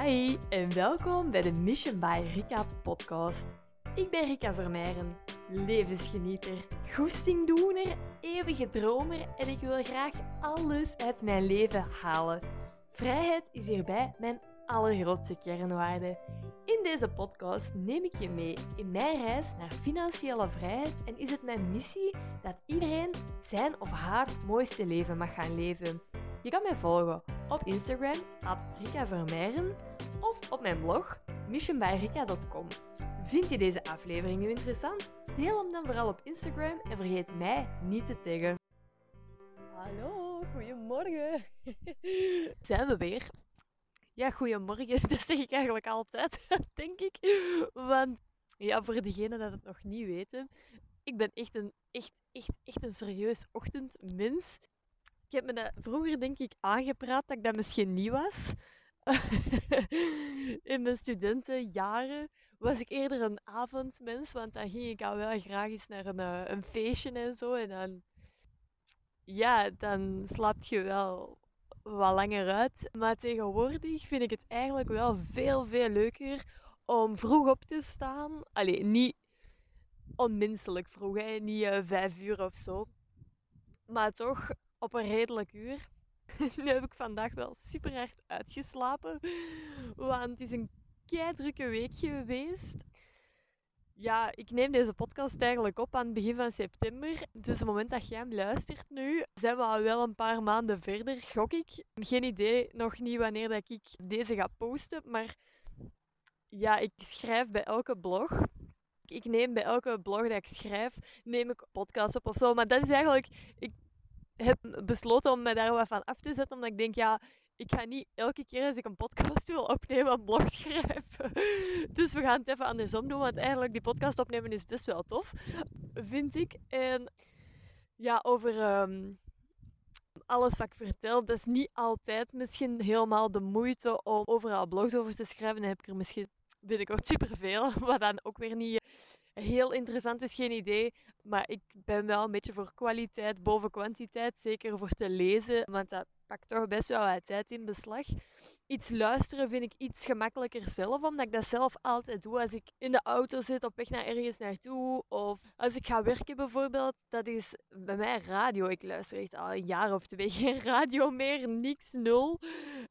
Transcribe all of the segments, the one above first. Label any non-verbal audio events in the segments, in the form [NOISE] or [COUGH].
Hi en welkom bij de Mission by Rika podcast. Ik ben Rika Vermeijren, levensgenieter, goestingdoener, eeuwige dromer en ik wil graag alles uit mijn leven halen. Vrijheid is hierbij mijn allergrootste kernwaarde. In deze podcast neem ik je mee in mijn reis naar financiële vrijheid en is het mijn missie dat iedereen zijn of haar mooiste leven mag gaan leven. Je kan mij volgen op Instagram, at Rika Vermeijren, of op mijn blog, missionbyrika.com. Vind je deze aflevering nu interessant? Deel hem dan vooral op Instagram en vergeet mij niet te taggen. Hallo, goedemorgen. [LAUGHS] Zijn we weer? Ja, goedemorgen, [LAUGHS] dat zeg ik eigenlijk altijd, [LAUGHS] denk ik. Want ja, voor degenen dat het nog niet weten, ik ben echt een, echt, echt, echt een serieus ochtendmens. Ik heb me dat vroeger denk ik aangepraat dat ik dat misschien niet was. [LAUGHS] In mijn studentenjaren was ik eerder een avondmens, want dan ging ik al wel graag eens naar een, eh, een feestje en zo. En dan, ja, dan slaapt je wel wat langer uit. Maar tegenwoordig vind ik het eigenlijk wel veel, veel leuker om vroeg op te staan. Allee, niet onmenselijk vroeg, hè? niet uh, vijf uur of zo. Maar toch op een redelijk uur. [LAUGHS] nu heb ik vandaag wel super hard uitgeslapen. Want het is een kei drukke week geweest. Ja, ik neem deze podcast eigenlijk op aan het begin van september. Dus op het moment dat jij hem luistert nu, zijn we al wel een paar maanden verder, gok ik. Geen idee nog niet wanneer dat ik deze ga posten, maar ja, ik schrijf bij elke blog. Ik neem bij elke blog dat ik schrijf, neem ik podcast op of zo. Maar dat is eigenlijk, ik heb besloten om me daar wat van af te zetten, omdat ik denk, ja, ik ga niet elke keer als ik een podcast wil opnemen, een blog [LAUGHS] schrijven. Dus we gaan het even andersom doen, want eigenlijk die podcast opnemen is best wel tof, vind ik. En ja, over ehm, alles wat ik vertel, dat is niet altijd misschien helemaal de moeite om overal blogs over te schrijven. Dan heb ik er misschien binnenkort superveel, [LAUGHS] wat dan ook weer niet heel interessant is, geen idee. Maar ik ben wel een beetje voor kwaliteit boven kwantiteit, zeker voor te lezen, want dat pakt toch best wel wat tijd in beslag. Iets luisteren vind ik iets gemakkelijker zelf, omdat ik dat zelf altijd doe als ik in de auto zit op weg naar ergens naartoe. Of als ik ga werken bijvoorbeeld, dat is bij mij radio. Ik luister echt al een jaar of twee geen radio meer, niks, nul.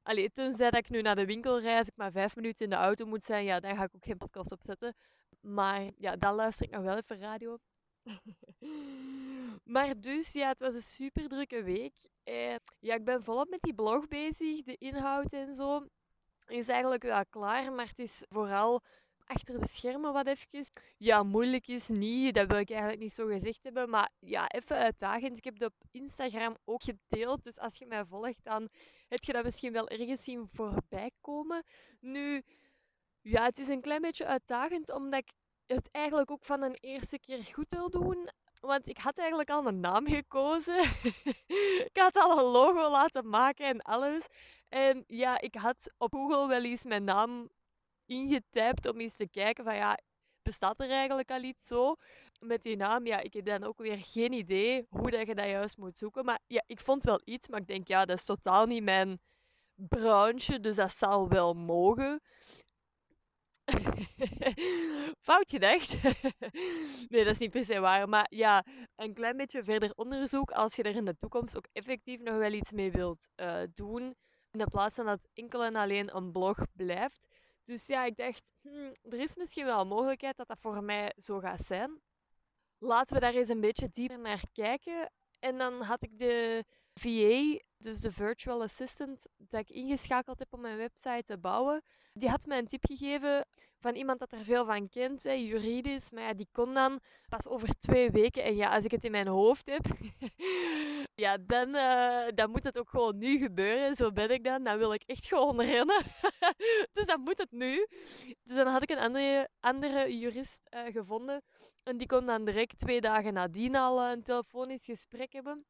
Allee, tenzij dat ik nu naar de winkel rijd, als ik maar vijf minuten in de auto moet zijn, ja, dan ga ik ook geen podcast opzetten. Maar ja, dan luister ik nog wel even radio. [LAUGHS] maar dus, ja, het was een super drukke week. Ja, ik ben volop met die blog bezig, de inhoud en zo. Is eigenlijk wel klaar, maar het is vooral achter de schermen wat even. Ja, moeilijk is niet, dat wil ik eigenlijk niet zo gezegd hebben. Maar ja, even uitdagend. Ik heb het op Instagram ook gedeeld. Dus als je mij volgt, dan heb je dat misschien wel ergens zien voorbij komen. Nu, ja, het is een klein beetje uitdagend, omdat ik het eigenlijk ook van een eerste keer goed wil doen. Want ik had eigenlijk al een naam gekozen. [LAUGHS] ik had al een logo laten maken en alles. En ja, ik had op Google wel eens mijn naam ingetypt om eens te kijken van ja, bestaat er eigenlijk al iets zo met die naam? Ja, ik heb dan ook weer geen idee hoe dat je dat juist moet zoeken. Maar ja, ik vond wel iets, maar ik denk ja, dat is totaal niet mijn branche, dus dat zal wel mogen. [LAUGHS] Fout gedacht. [LAUGHS] nee, dat is niet per se waar. Maar ja, een klein beetje verder onderzoek als je er in de toekomst ook effectief nog wel iets mee wilt uh, doen. In plaats van dat enkel en alleen een blog blijft. Dus ja, ik dacht, hmm, er is misschien wel een mogelijkheid dat dat voor mij zo gaat zijn. Laten we daar eens een beetje dieper naar kijken. En dan had ik de VA, dus de virtual assistant, dat ik ingeschakeld heb om mijn website te bouwen. Die had mij een tip gegeven van iemand dat er veel van kent, hè, juridisch. Maar ja, die kon dan pas over twee weken. En ja, als ik het in mijn hoofd heb, [LAUGHS] ja, dan, uh, dan moet het ook gewoon nu gebeuren. Zo ben ik dan. Dan wil ik echt gewoon rennen. [LAUGHS] dus dan moet het nu. Dus dan had ik een andere, andere jurist uh, gevonden. En die kon dan direct twee dagen nadien al een telefonisch gesprek hebben.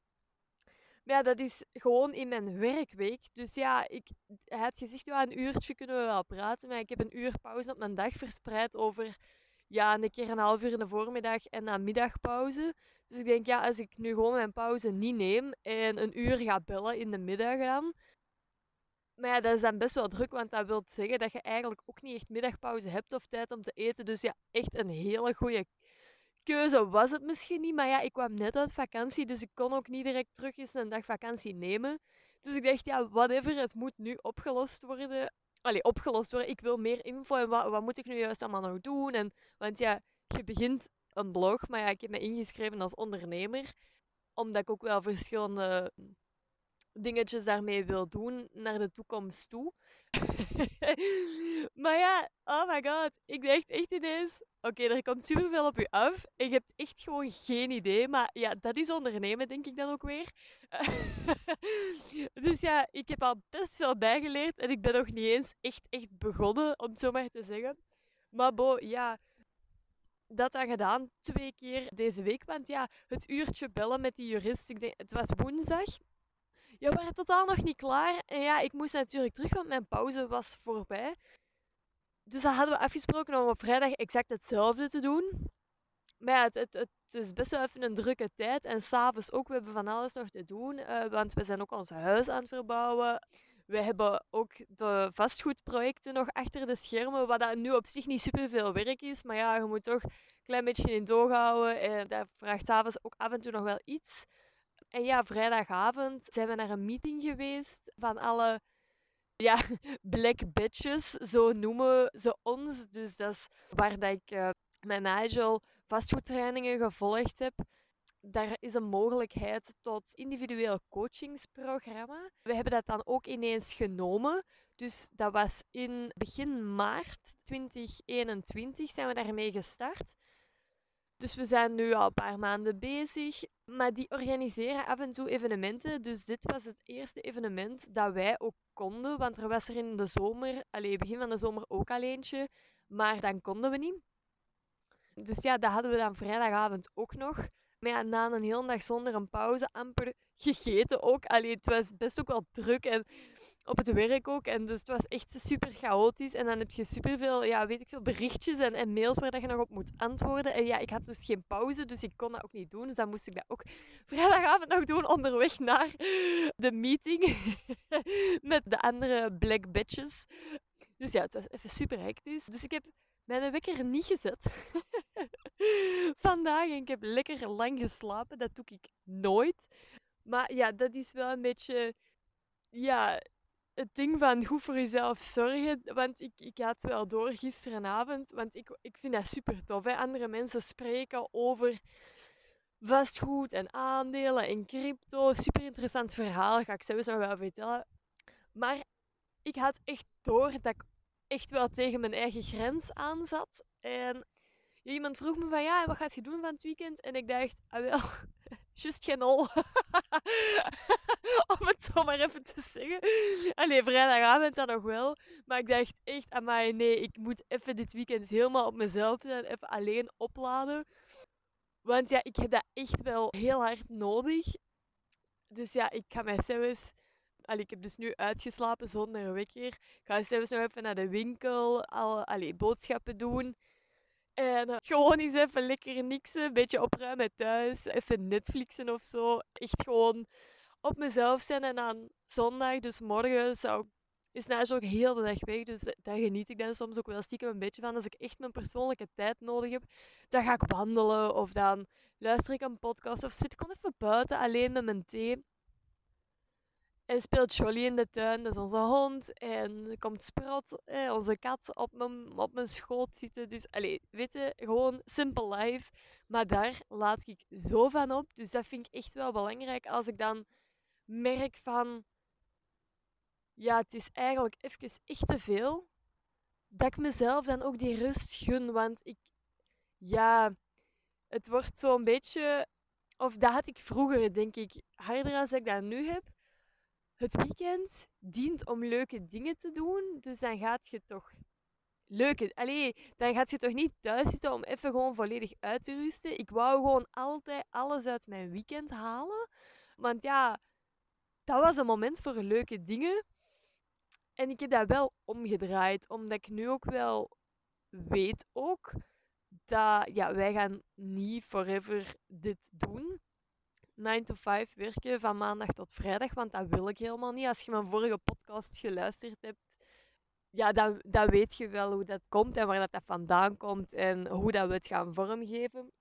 Maar ja, dat is gewoon in mijn werkweek. Dus ja, ik, hij had gezegd, een uurtje kunnen we wel praten. Maar ik heb een uur pauze op mijn dag verspreid over ja, een keer een half uur in de voormiddag en dan middagpauze. Dus ik denk, ja, als ik nu gewoon mijn pauze niet neem en een uur ga bellen in de middag dan, Maar ja, dat is dan best wel druk, want dat wil zeggen dat je eigenlijk ook niet echt middagpauze hebt of tijd om te eten. Dus ja, echt een hele goede keuze was het misschien niet. Maar ja, ik kwam net uit vakantie, dus ik kon ook niet direct terug eens een dag vakantie nemen. Dus ik dacht, ja, whatever, het moet nu opgelost worden. Allee, opgelost worden. Ik wil meer info en wat, wat moet ik nu juist allemaal nog doen? En, want ja, je begint een blog, maar ja, ik heb me ingeschreven als ondernemer. Omdat ik ook wel verschillende dingetjes daarmee wil doen naar de toekomst toe. [LAUGHS] maar ja, oh my god, ik dacht echt ineens, oké, er komt superveel op u af en je hebt echt gewoon geen idee. Maar ja, dat is ondernemen, denk ik dan ook weer. [LAUGHS] dus ja, ik heb al best veel bijgeleerd en ik ben nog niet eens echt, echt begonnen, om het zo maar te zeggen. Maar bo, ja, dat dan gedaan twee keer deze week. Want ja, het uurtje bellen met die jurist, ik denk, het was woensdag. Ja, we waren totaal nog niet klaar. En ja, ik moest natuurlijk terug, want mijn pauze was voorbij. Dus dan hadden we afgesproken om op vrijdag exact hetzelfde te doen. Maar het, het, is best wel even een drukke tijd. En s'avonds ook, we hebben van alles nog te doen. Uh, want we zijn ook ons huis aan het verbouwen. We hebben ook de vastgoedprojecten nog achter de schermen, wat dat nu op zich niet superveel werk is. Maar ja, je moet toch een klein beetje in doog houden. En dat vraagt s'avonds ook af en toe nog wel iets. En ja, vrijdagavond zijn we naar een meeting geweest van alle ja, [LAUGHS] black bitches, zo noemen ze ons. Dus dat is waar dat ik uh, met Nigel vastgoedtrainingen gevolgd heb. Daar is een mogelijkheid tot individueel coachingsprogramma. We hebben dat dan ook ineens genomen. Dus dat was in begin maart 2021 zijn we daarmee gestart. Dus we zijn nu al een paar maanden bezig. Maar die organiseren af en toe evenementen. Dus dit was het eerste evenement dat wij ook konden. Want er was er in de zomer, alleen begin van de zomer ook al eentje. Maar dan konden we niet. Dus ja, dat hadden we dan vrijdagavond ook nog. Maar ja, na een hele dag zonder een pauze, amper gegeten ook. Allee, het was best ook wel druk. En op het werk ook. En dus het was echt super chaotisch. En dan heb je superveel, ja, weet ik veel, berichtjes en, mails waar dat je nog op moet antwoorden. En ja, ik had dus geen pauze, dus ik kon dat ook niet doen. Dus dan moest ik dat ook vrijdagavond nog doen onderweg naar de meeting [LAUGHS] met de andere black bitches. Dus ja, het was even super hectisch. Dus ik heb mijn wekker niet gezet [LAUGHS] vandaag. En ik heb lekker lang geslapen. Dat doe ik nooit. Maar ja, dat is wel een beetje ja, het ding van goed voor jezelf zorgen. Want ik, ik had wel door gisterenavond. Want ik, ik vind dat super tof. Hè? Andere mensen spreken over vastgoed en aandelen en crypto. Super interessant verhaal. Ga ik zelfs wel vertellen. Maar ik had echt door dat ik echt wel tegen mijn eigen grens aan zat. En iemand vroeg me van ja, wat gaat je doen van het weekend? En ik dacht, ah wel, just geen ol. [LAUGHS] Om het zo maar even te zeggen. Allee, vrijdagavond dan nog wel. Maar ik dacht echt, amai, nee, ik moet even dit weekend helemaal op mezelf zijn. Even alleen opladen. Want ja, ik heb dat echt wel heel hard nodig. Dus ja, ik ga mij zelfs... Allee, ik heb dus nu uitgeslapen zonder wekker. Ik ga zelfs nog even naar de winkel, al, allee, boodschappen doen. En uh, gewoon eens even lekker niksen, een beetje opruimen thuis, even Netflixen of zo. Echt gewoon op mezelf zijn. En dan zondag, dus morgen, zou is na ook heel de dag weg. Dus daar geniet ik dan soms ook wel stiekem een beetje van. Als ik echt mijn persoonlijke tijd nodig heb, dan ga ik wandelen of dan luister ik een podcast of zit ik gewoon even buiten alleen met mijn thee. En speelt Jolly in de tuin, dat is onze hond. En komt Sprot, onze kat, op mijn, op mijn schoot zitten. Dus, allee, weet je, gewoon simple life. Maar daar laat ik zo van op. Dus dat vind ik echt wel belangrijk als ik dan merk van, ja, het is eigenlijk even echt te veel. Dat ik mezelf dan ook die rust gun. Want ik, ja, het wordt zo'n beetje, of dat had ik vroeger, denk ik, harder als ik dat nu heb. Het weekend dient om leuke dingen te doen, dus dan gaat je toch leuke. Allee, dan gaat je toch niet thuis zitten om even gewoon volledig uit te rusten. Ik wou gewoon altijd alles uit mijn weekend halen. Want ja, dat was een moment voor leuke dingen. En ik heb dat wel omgedraaid, omdat ik nu ook wel weet ook dat ja, wij gaan niet forever dit doen. 9 to 5 werken van maandag tot vrijdag, want dat wil ik helemaal niet. Als je mijn vorige podcast geluisterd hebt, ja, dan, dan weet je wel hoe dat komt en waar dat, vandaan komt en hoe dat we het gaan vormgeven.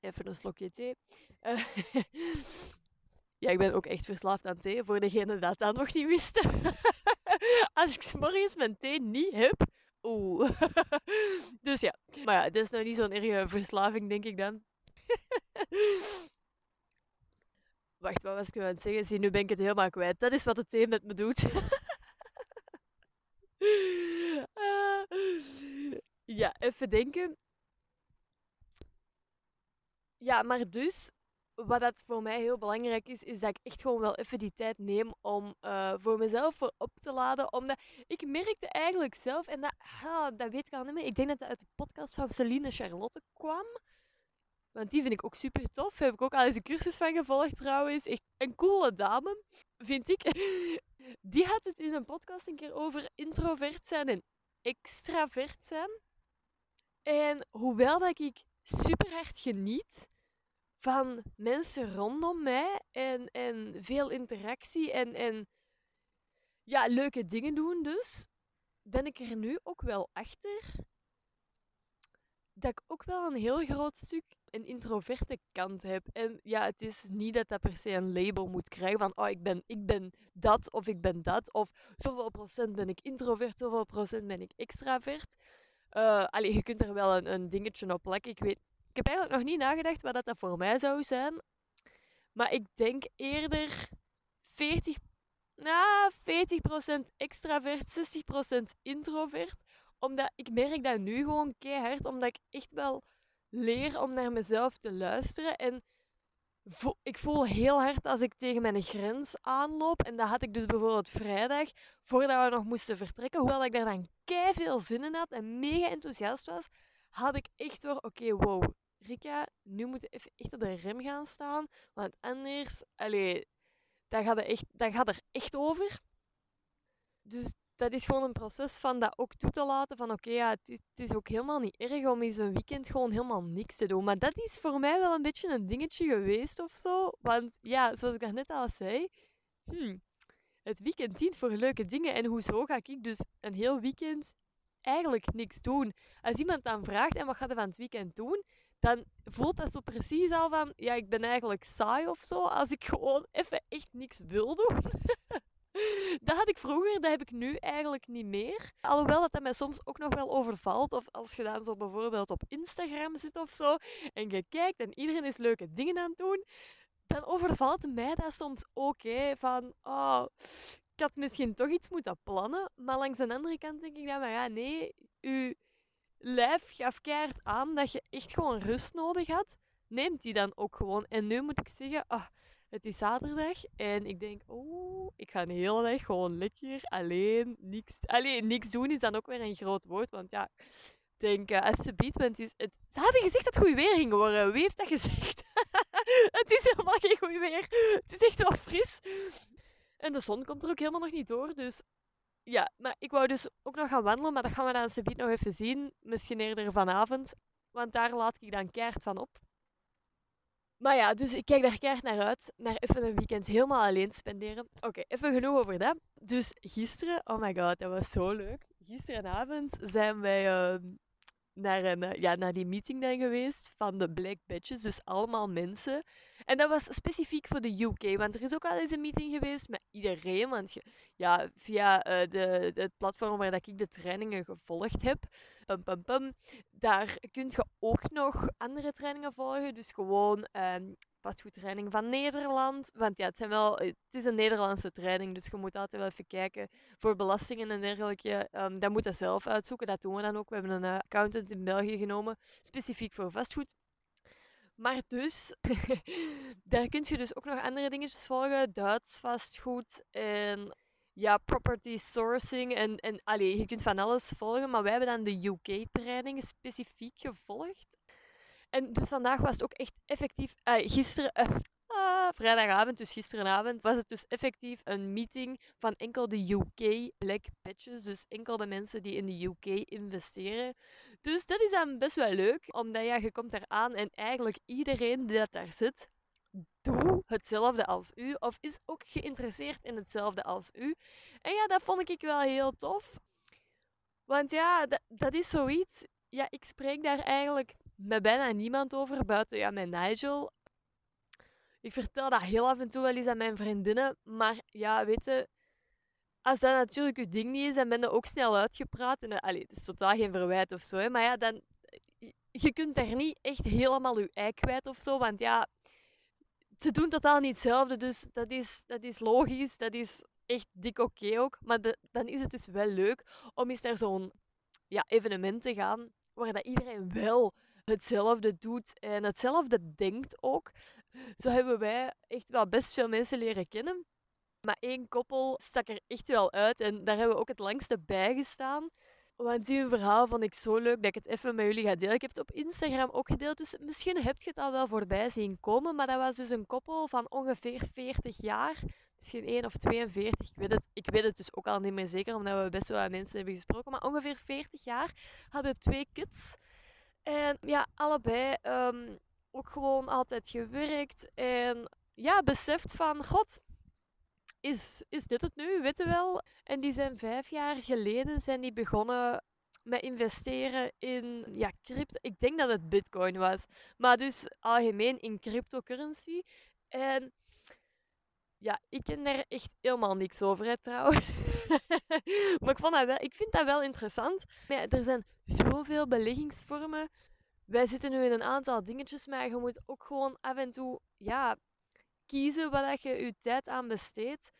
Even een slokje thee. Uh, [LAUGHS] ja, ik ben ook echt verslaafd aan thee, voor degene dat dat nog niet wisten. [LAUGHS] Als ik s'morgens mijn thee niet heb, oeh. [LAUGHS] dus ja, maar ja, dat is nou niet zo'n erge verslaving, denk ik dan. Wacht, wat was ik aan het zeggen? Zie, nu ben ik het helemaal kwijt. Dat is wat het thee met me doet. [LAUGHS] ja, even denken. Ja, maar dus, wat dat voor mij heel belangrijk is, is dat ik echt gewoon wel even die tijd neem om uh, voor mezelf voor op te laden. Omdat ik merkte eigenlijk zelf, en dat, ah, dat weet ik al niet meer, ik denk dat het uit de podcast van Celine Charlotte kwam. Want die vind ik ook super tof. Heb ik ook al eens een cursus van gevolgd trouwens. Echt een coole dame, vind ik. [LAUGHS] Die had het in een podcast een keer over introvert zijn en extravert zijn. En hoewel dat ik super hard geniet van mensen rondom mij en, en veel interactie en, en ja, leuke dingen doen dus, ben ik er nu ook wel achter dat ik ook wel een heel groot stuk een introverte kant heb. En ja, het is niet dat dat per se een label moet krijgen van oh, ik ben, ik ben dat of ik ben dat. Of zoveel procent ben ik introvert, zoveel procent ben ik extravert. Uh, allee, je kunt er wel een, een dingetje op plakken. Ik, weet, ik heb eigenlijk nog niet nagedacht wat dat, voor mij zou zijn. Maar ik denk eerder 40, nou, 40% extravert, 60% introvert. Omdat ik merk dat nu gewoon keihard, omdat ik echt wel leer om naar mezelf te luisteren. En ik voel heel hard als ik tegen mijn grens aanloop. En dat had ik dus bijvoorbeeld vrijdag, voordat we nog moesten vertrekken. Hoewel ik daar dan kei veel zin in had en mega enthousiast was, had ik echt wel, oké, wow, Rika, nu moet je even echt op de rem gaan staan. Want anders, allee, dat gaat er echt, dat gaat er echt over. Dus dat is gewoon een proces van dat ook toe te laten van oké, ja, het is, het is, ook helemaal niet erg om eens een weekend gewoon helemaal niks te doen. Maar dat is voor mij wel een beetje een dingetje geweest of zo. Want ja, zoals ik net al zei, hmm, het weekend dient voor leuke dingen. En hoezo ga ik dus een heel weekend eigenlijk niks doen? Als iemand dan vraagt, en wat gaat je van het weekend doen? Dan voelt dat zo precies al van, ja, ik ben eigenlijk saai of zo. Als ik gewoon even echt niks wil doen. [LAUGHS] [LAUGHS] dat had ik vroeger, dat heb ik nu eigenlijk niet meer. Alhoewel dat, dat mij soms ook nog wel overvalt. Of als je dan zo bijvoorbeeld op Instagram zit of zo. En je kijkt en iedereen is leuke dingen aan het doen. Dan overvalt mij dat soms ook. Van, oh, ik had misschien toch iets moeten plannen. Maar langs de andere kant denk ik dan, maar ja, nee. Je lijf gaf keihard aan dat je echt gewoon rust nodig had. Neemt die dan ook gewoon. En nu moet ik zeggen, oh, het is zaterdag en ik denk, oh, ik ga een hele dag gewoon lekker alleen niks. Alleen niks doen is dan ook weer een groot woord, want ja, ik denk, uh, als ze want het, ze hadden gezegd dat het goed weer ging worden. Wie heeft dat gezegd? [LAUGHS] het is helemaal geen goed weer. Het is echt wel fris. En de zon komt er ook helemaal nog niet door, dus ja, maar ik wou dus ook nog gaan wandelen, maar dat gaan we dan Sebiet nog even zien. Misschien eerder vanavond, want daar laat ik dan keert van op. Maar ja, dus ik kijk daar keihard naar uit. Naar even een weekend helemaal alleen spenderen. Oké, even genoeg over dat. Dus gisteren, oh my god, dat was zo leuk. Gisterenavond zijn wij uh, naar, een, eh, ja, naar die meeting dan geweest van de Black Badges. Dus allemaal mensen. En dat was specifiek voor de UK. Want er is ook al eens een meeting geweest met iedereen. Want ja, via uh, de, het platform waar dat ik de trainingen gevolgd heb, pum, pum, pum, daar kun je ook nog andere trainingen volgen. Dus gewoon um, vastgoedtraining van Nederland. Want ja, het, zijn wel, het is een Nederlandse training, dus je moet altijd wel even kijken voor belastingen en dergelijke. Um, dat moet je zelf uitzoeken, dat doen we dan ook. We hebben een uh, accountant in België genomen, specifiek voor vastgoed. Maar dus, [LAUGHS] daar kun je dus ook nog andere dingetjes volgen. Duits vastgoed en ja, property sourcing. En, en allee, je kunt van alles volgen. Maar wij hebben dan de UK-trainingen specifiek gevolgd. En dus vandaag was het ook echt effectief. Uh, gisteren, uh, ah, vrijdagavond, dus gisterenavond, was het dus effectief een meeting van enkel de UK Black Patches. Dus enkel de mensen die in de UK investeren. Dus dat is dan best wel leuk, omdat ja, je komt daar aan en eigenlijk iedereen die dat daar zit, doe hetzelfde als u of is ook geïnteresseerd in hetzelfde als u. En ja, dat vond ik wel heel tof. Want ja, dat, dat is zoiets. Ja, ik spreek daar eigenlijk met bijna niemand over, buiten ja, met Nigel. Ik vertel dat heel af en toe wel eens aan mijn vriendinnen. Maar ja, weet je, als dat natuurlijk je ding niet is, dan ben je ook snel uitgepraat. En, allee, het is totaal geen verwijt of zo. Hè, maar ja, dan, je kunt daar niet echt helemaal je ei kwijt of zo. Want ja, ze doen totaal niet hetzelfde. Dus dat is, dat is logisch. Dat is echt dik oké ook. Maar dan is het dus wel leuk om eens naar zo'n ja, evenement te gaan. Waar dat iedereen wel hetzelfde doet en hetzelfde denkt ook. Zo hebben wij echt wel best veel mensen leren kennen. Maar één koppel stak er echt wel uit en daar hebben we ook het langste bij gestaan. Want die verhaal vond ik zo leuk dat ik het even met jullie ga delen. Ik heb het op Instagram ook gedeeld, dus misschien heb je het al wel voorbij zien komen. Maar dat was dus een koppel van ongeveer 40 jaar. Misschien 1 of 42, ik weet, het, ik weet het dus ook al niet meer zeker, omdat we best wel aan mensen hebben gesproken. Maar ongeveer 40 jaar hadden twee kids. En ja, allebei um, ook gewoon altijd gewerkt. En ja, beseft van, god, is, is dit het nu? Weet wel? En die zijn vijf jaar geleden zijn die begonnen met investeren in ja, crypto. Ik denk dat het bitcoin was. Maar dus algemeen in cryptocurrency. En ja, ik ken daar echt helemaal niks over, hè, trouwens. [LAUGHS] maar ik, vond dat wel, ik vind dat wel interessant. Ja, er zijn zoveel beleggingsvormen. Wij zitten nu in een aantal dingetjes, maar je moet ook gewoon af en toe ja, kiezen wat je je tijd aan besteedt.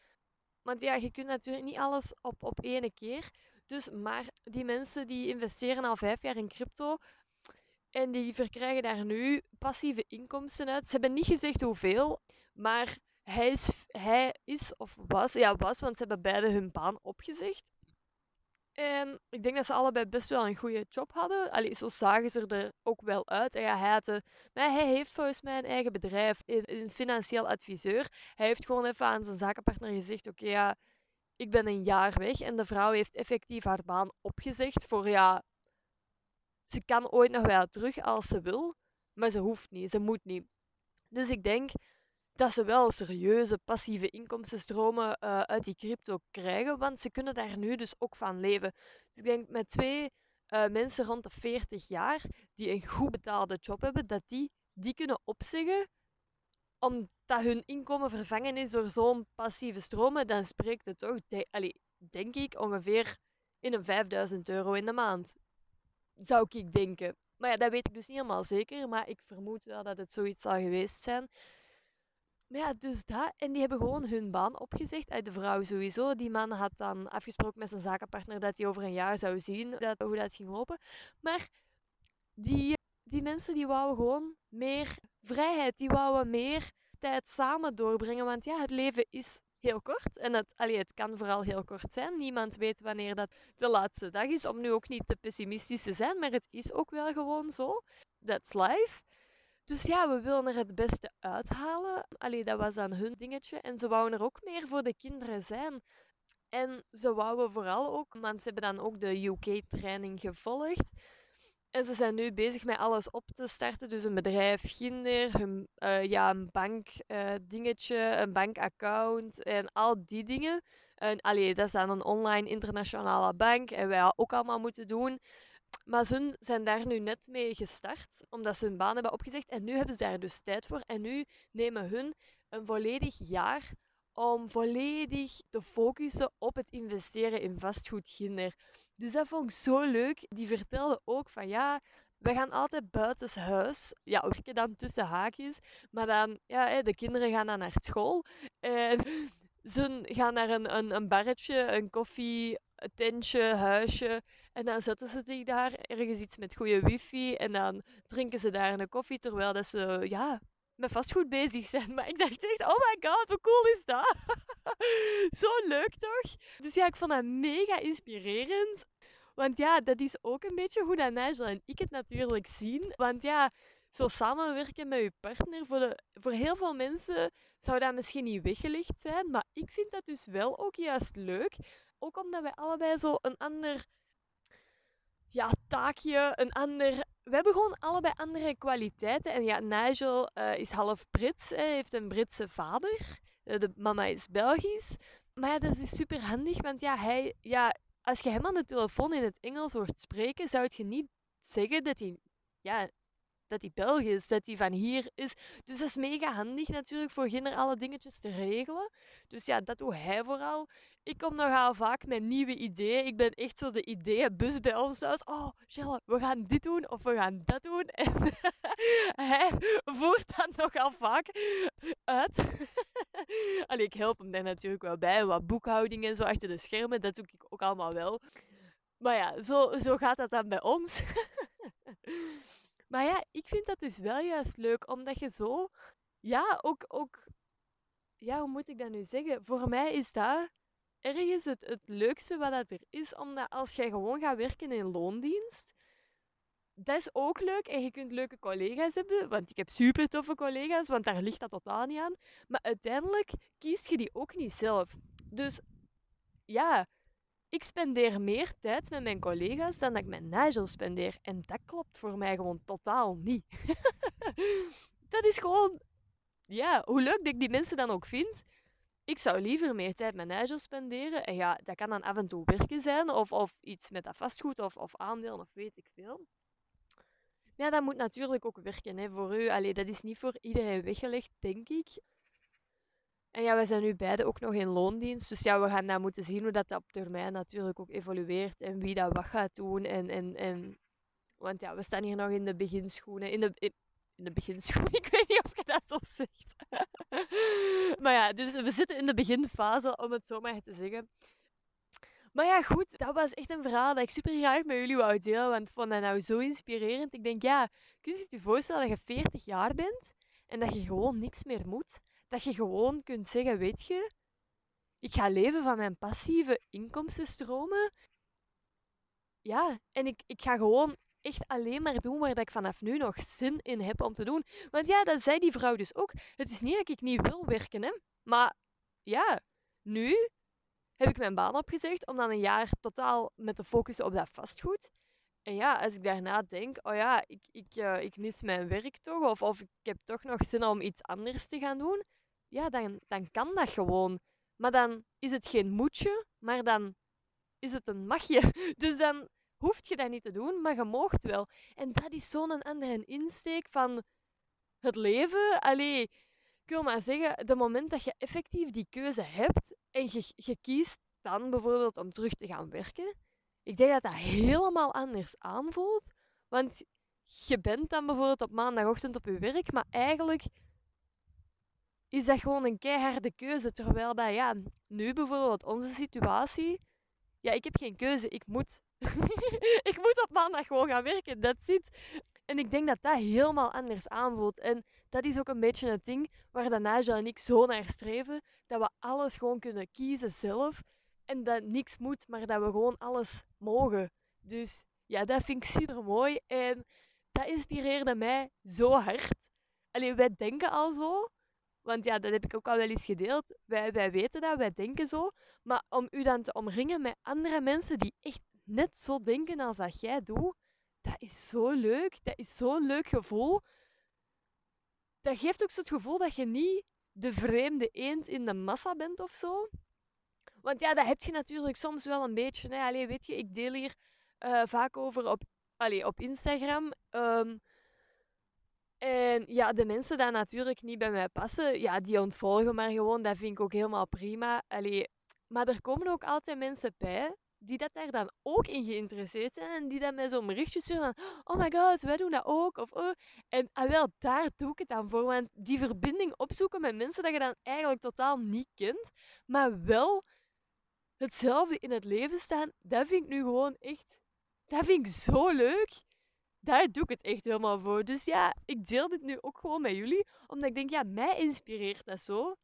Want ja, je kunt natuurlijk niet alles op, op ene keer. Dus, maar die mensen die investeren al vijf jaar in crypto en die verkrijgen daar nu passieve inkomsten uit. Ze hebben niet gezegd hoeveel, maar hij is, hij is of was, ja was, want ze hebben beide hun baan opgezegd. En ik denk dat ze allebei best wel een goede job hadden. Allee, zo zagen ze er ook wel uit. En ja, hij, maar hij heeft volgens mij een eigen bedrijf, een, financieel adviseur. Hij heeft gewoon even aan zijn zakenpartner gezegd, oké, ja, ik ben een jaar weg. En de vrouw heeft effectief haar baan opgezegd voor, ja, ze kan ooit nog wel terug als ze wil. Maar ze hoeft niet, ze moet niet. Dus ik denk dat ze wel serieuze passieve inkomstenstromen uh, uit die crypto krijgen, want ze kunnen daar nu dus ook van leven. Dus ik denk met twee uh, mensen rond de 40 jaar die een goed betaalde job hebben, dat die die kunnen opzeggen omdat hun inkomen vervangen is door zo'n passieve stromen, dan spreekt het toch, de, denk ik, ongeveer in een 5000 euro in de maand. Zou ik denken. Maar ja, dat weet ik dus niet helemaal zeker, maar ik vermoed wel dat het zoiets zal geweest zijn. Ja, dus dat. En die hebben gewoon hun baan opgezegd. Uit de vrouw sowieso. Die man had dan afgesproken met zijn zakenpartner dat hij over een jaar zou zien dat, hoe dat ging lopen. Maar die, die mensen die wouden gewoon meer vrijheid. Die wouden meer tijd samen doorbrengen. Want ja, het leven is heel kort. En het, allee, het kan vooral heel kort zijn. Niemand weet wanneer dat de laatste dag is. Om nu ook niet te pessimistisch te zijn. Maar het is ook wel gewoon zo. That's life. Dus ja, we willen er het beste uithalen. Allee, dat was dan hun dingetje. En ze wouden er ook meer voor de kinderen zijn. En ze wouden vooral ook, want ze hebben dan ook de UK-training gevolgd. En ze zijn nu bezig met alles op te starten. Dus een bedrijf Ginder, hun, uh, ja, een bankdingetje, uh, een bankaccount en al die dingen. En, allee, dat is dan een online internationale bank en wij ook allemaal moeten doen. Maar ze zijn daar nu net mee gestart, omdat ze hun baan hebben opgezegd. En nu hebben ze daar dus tijd voor. En nu nemen hun een volledig jaar om volledig te focussen op het investeren in vastgoedginder. Dus dat vond ik zo leuk. Die vertelde ook van ja, we gaan altijd buitenshuis. Ja, werken dan tussen haakjes. Maar dan, ja, de kinderen gaan dan naar school. En [LAUGHS] ze gaan naar een, een, een barretje, een koffie, een tentje, huisje. En dan zetten ze zich daar, ergens iets met goede wifi. En dan drinken ze daar een koffie, terwijl dat ze, ja, met vastgoed bezig zijn. Maar ik dacht echt, oh my god, hoe cool is dat? [LAUGHS] Zo leuk toch? Dus ja, ik vond dat mega inspirerend. Want ja, dat is ook een beetje hoe dat Nigel en ik het natuurlijk zien. Want ja, zo samenwerken met je partner, voor, de, voor heel veel mensen zou dat misschien niet weggelegd zijn. Maar ik vind dat dus wel ook juist leuk. Ook omdat wij allebei zo een ander ja, taakje, een ander we hebben gewoon allebei andere kwaliteiten. En ja, Nigel eh, is half Brits, hè, heeft een Britse vader. Eh, de mama is Belgisch. Maar ja, dat is super handig, want ja, hij, ja, als je hem aan de telefoon in het Engels hoort spreken, zou je niet zeggen dat hij ja, dat hij Belgisch is, dat hij van hier is. Dus dat is mega handig natuurlijk voor ginder alle dingetjes te regelen. Dus ja, dat doet hij vooral. Ik kom nogal vaak met nieuwe ideeën. Ik ben echt zo de ideeënbus bij ons thuis. Oh, Jelle, we gaan dit doen of we gaan dat doen. [LAUGHS] En hij voert dat nogal vaak uit. [LAUGHS] Allee, ik help hem daar natuurlijk wel bij. Wat boekhouding en zo achter de schermen, dat doe ik ook allemaal wel. Maar ja, zo, zo gaat dat dan bij ons. [LAUGHS] Maar ja, ik vind dat dus wel juist leuk, omdat je zo, ja, ook, ook, ja, hoe moet ik dat nu zeggen? Voor mij is dat ergens het, het leukste wat dat er is, omdat als jij gewoon gaat werken in loondienst, dat is ook leuk en je kunt leuke collega's hebben, want ik heb super toffe collega's, want daar ligt dat totaal niet aan. Maar uiteindelijk kies je die ook niet zelf. Dus ja, ik spendeer meer tijd met mijn collega's dan dat ik met Nigel spendeer. En dat klopt voor mij gewoon totaal niet. [LAUGHS] dat is gewoon, ja, hoe leuk dat ik die mensen dan ook vind. Ik zou liever meer tijd met Nigel spenderen. En ja, dat kan dan af en toe werken zijn, of, of iets met dat vastgoed, of, of aandelen, of weet ik veel. Ja, dat moet natuurlijk ook werken hè, voor u. Allee, dat is niet voor iedereen weggelegd, denk ik. En ja, we zijn nu beide ook nog in loondienst. Dus ja, we gaan dan moeten zien hoe dat op termijn natuurlijk ook evolueert. En wie dat wat gaat doen. En, en, en... Want ja, we staan hier nog in de beginschoenen. In de, in, de beginschoenen, [LAUGHS] ik weet niet of je dat zo zegt. [LAUGHS] maar ja, dus we zitten in de beginfase, om het zo maar te zeggen. Maar ja, goed, dat was echt een verhaal dat ik super graag met jullie wou delen. Want ik vond dat nou zo inspirerend. Ik denk, ja, kun je je voorstellen dat je 40 jaar bent en dat je gewoon niks meer moet? Dat je gewoon kunt zeggen, weet je, ik ga leven van mijn passieve inkomstenstromen. Ja, en ik, ik ga gewoon echt alleen maar doen waar dat ik vanaf nu nog zin in heb om te doen. Want ja, dat zei die vrouw dus ook. Het is niet dat ik niet wil werken, hè. Maar ja, nu heb ik mijn baan opgezegd om dan een jaar totaal met te focussen op dat vastgoed. En ja, als ik daarna denk, oh ja, ik, ik, uh, ik mis mijn werk toch, of, of ik heb toch nog zin om iets anders te gaan doen, ja, dan, dan kan dat gewoon. Maar dan is het geen moetje, maar dan is het een magje. [LAUGHS] Dus dan hoef je dat niet te doen, maar je moogt wel. En dat is zo'n andere insteek van het leven. Allee, ik wil maar zeggen, de moment dat je effectief die keuze hebt en je, je kiest dan bijvoorbeeld om terug te gaan werken, ik denk dat dat helemaal anders aanvoelt. Want je bent dan bijvoorbeeld op maandagochtend op je werk, maar eigenlijk is dat gewoon een keiharde keuze. Terwijl dat, ja, nu bijvoorbeeld onze situatie, ja, ik heb geen keuze, ik moet. [LAUGHS] ik moet op maandag gewoon gaan werken, dat zit. En ik denk dat dat helemaal anders aanvoelt. En dat is ook een beetje het ding waar de Naja en ik zo naar streven. Dat we alles gewoon kunnen kiezen zelf. En dat niks moet, maar dat we gewoon alles mogen. Dus ja, dat vind ik super mooi. En dat inspireerde mij zo hard. Alleen wij denken al zo. Want ja, dat heb ik ook al wel eens gedeeld. Wij, wij weten dat, wij denken zo. Maar om u dan te omringen met andere mensen die echt net zo denken als dat jij doet, dat is zo leuk. Dat is zo'n leuk gevoel. Dat geeft ook zo het gevoel dat je niet de vreemde eend in de massa bent of zo. Want ja, dat heb je natuurlijk soms wel een beetje. Hè. Weet je, ik deel hier uh, vaak over op, allee, op Instagram. Um, en ja, de mensen die natuurlijk niet bij mij passen, ja, die ontvolgen maar gewoon. Dat vind ik ook helemaal prima. Allee, maar er komen ook altijd mensen bij die dat daar dan ook in geïnteresseerd zijn en die dan mij zo'n berichtje sturen van oh my god, wij doen dat ook. Of, oh. En ah, wel, daar doe ik het dan voor. Want die verbinding opzoeken met mensen dat je dan eigenlijk totaal niet kent, maar wel hetzelfde in het leven staan, dat vind ik nu gewoon echt, dat vind ik zo leuk daar doe ik het echt helemaal voor. Dus ja, ik deel dit nu ook gewoon met jullie, omdat ik denk, ja, mij inspireert dat zo.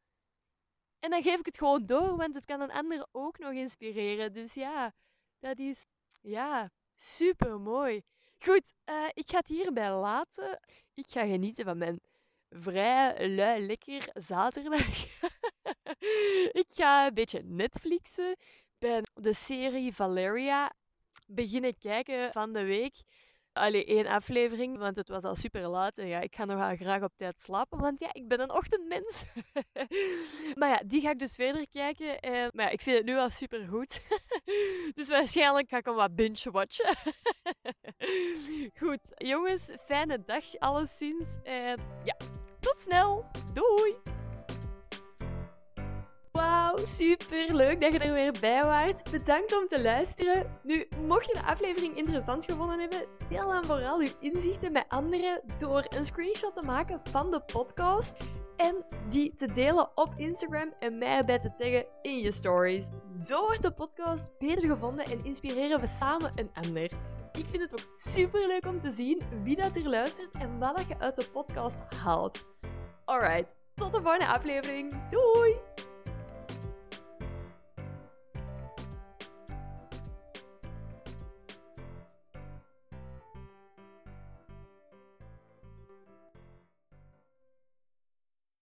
En dan geef ik het gewoon door, want het kan een ander ook nog inspireren. Dus ja, dat is, ja, super mooi. Goed, uh, ik ga het hierbij laten. Ik ga genieten van mijn vrij lui lekker zaterdag. [LAUGHS] ik ga een beetje Netflixen. Ben de serie Valeria beginnen kijken van de week. Allee, één aflevering, want het was al super laat. En ja, ik ga nog graag op tijd slapen, want ja, ik ben een ochtendmens. [LAUGHS] maar ja, die ga ik dus verder kijken. En, maar ja, ik vind het nu al super goed. [LAUGHS] dus waarschijnlijk ga ik hem wat binge-watchen. [LAUGHS] goed, jongens, fijne dag alleszins. En ja, tot snel. Doei! Wauw, super leuk dat je er weer bij waart. Bedankt om te luisteren. Nu, mocht je de aflevering interessant gevonden hebben, deel dan vooral uw inzichten met anderen door een screenshot te maken van de podcast en die te delen op Instagram en mij erbij te taggen in je stories. Zo wordt de podcast beter gevonden en inspireren we samen een ander. Ik vind het ook super leuk om te zien wie dat er luistert en wat je uit de podcast haalt. Alright, tot de volgende aflevering. Doei!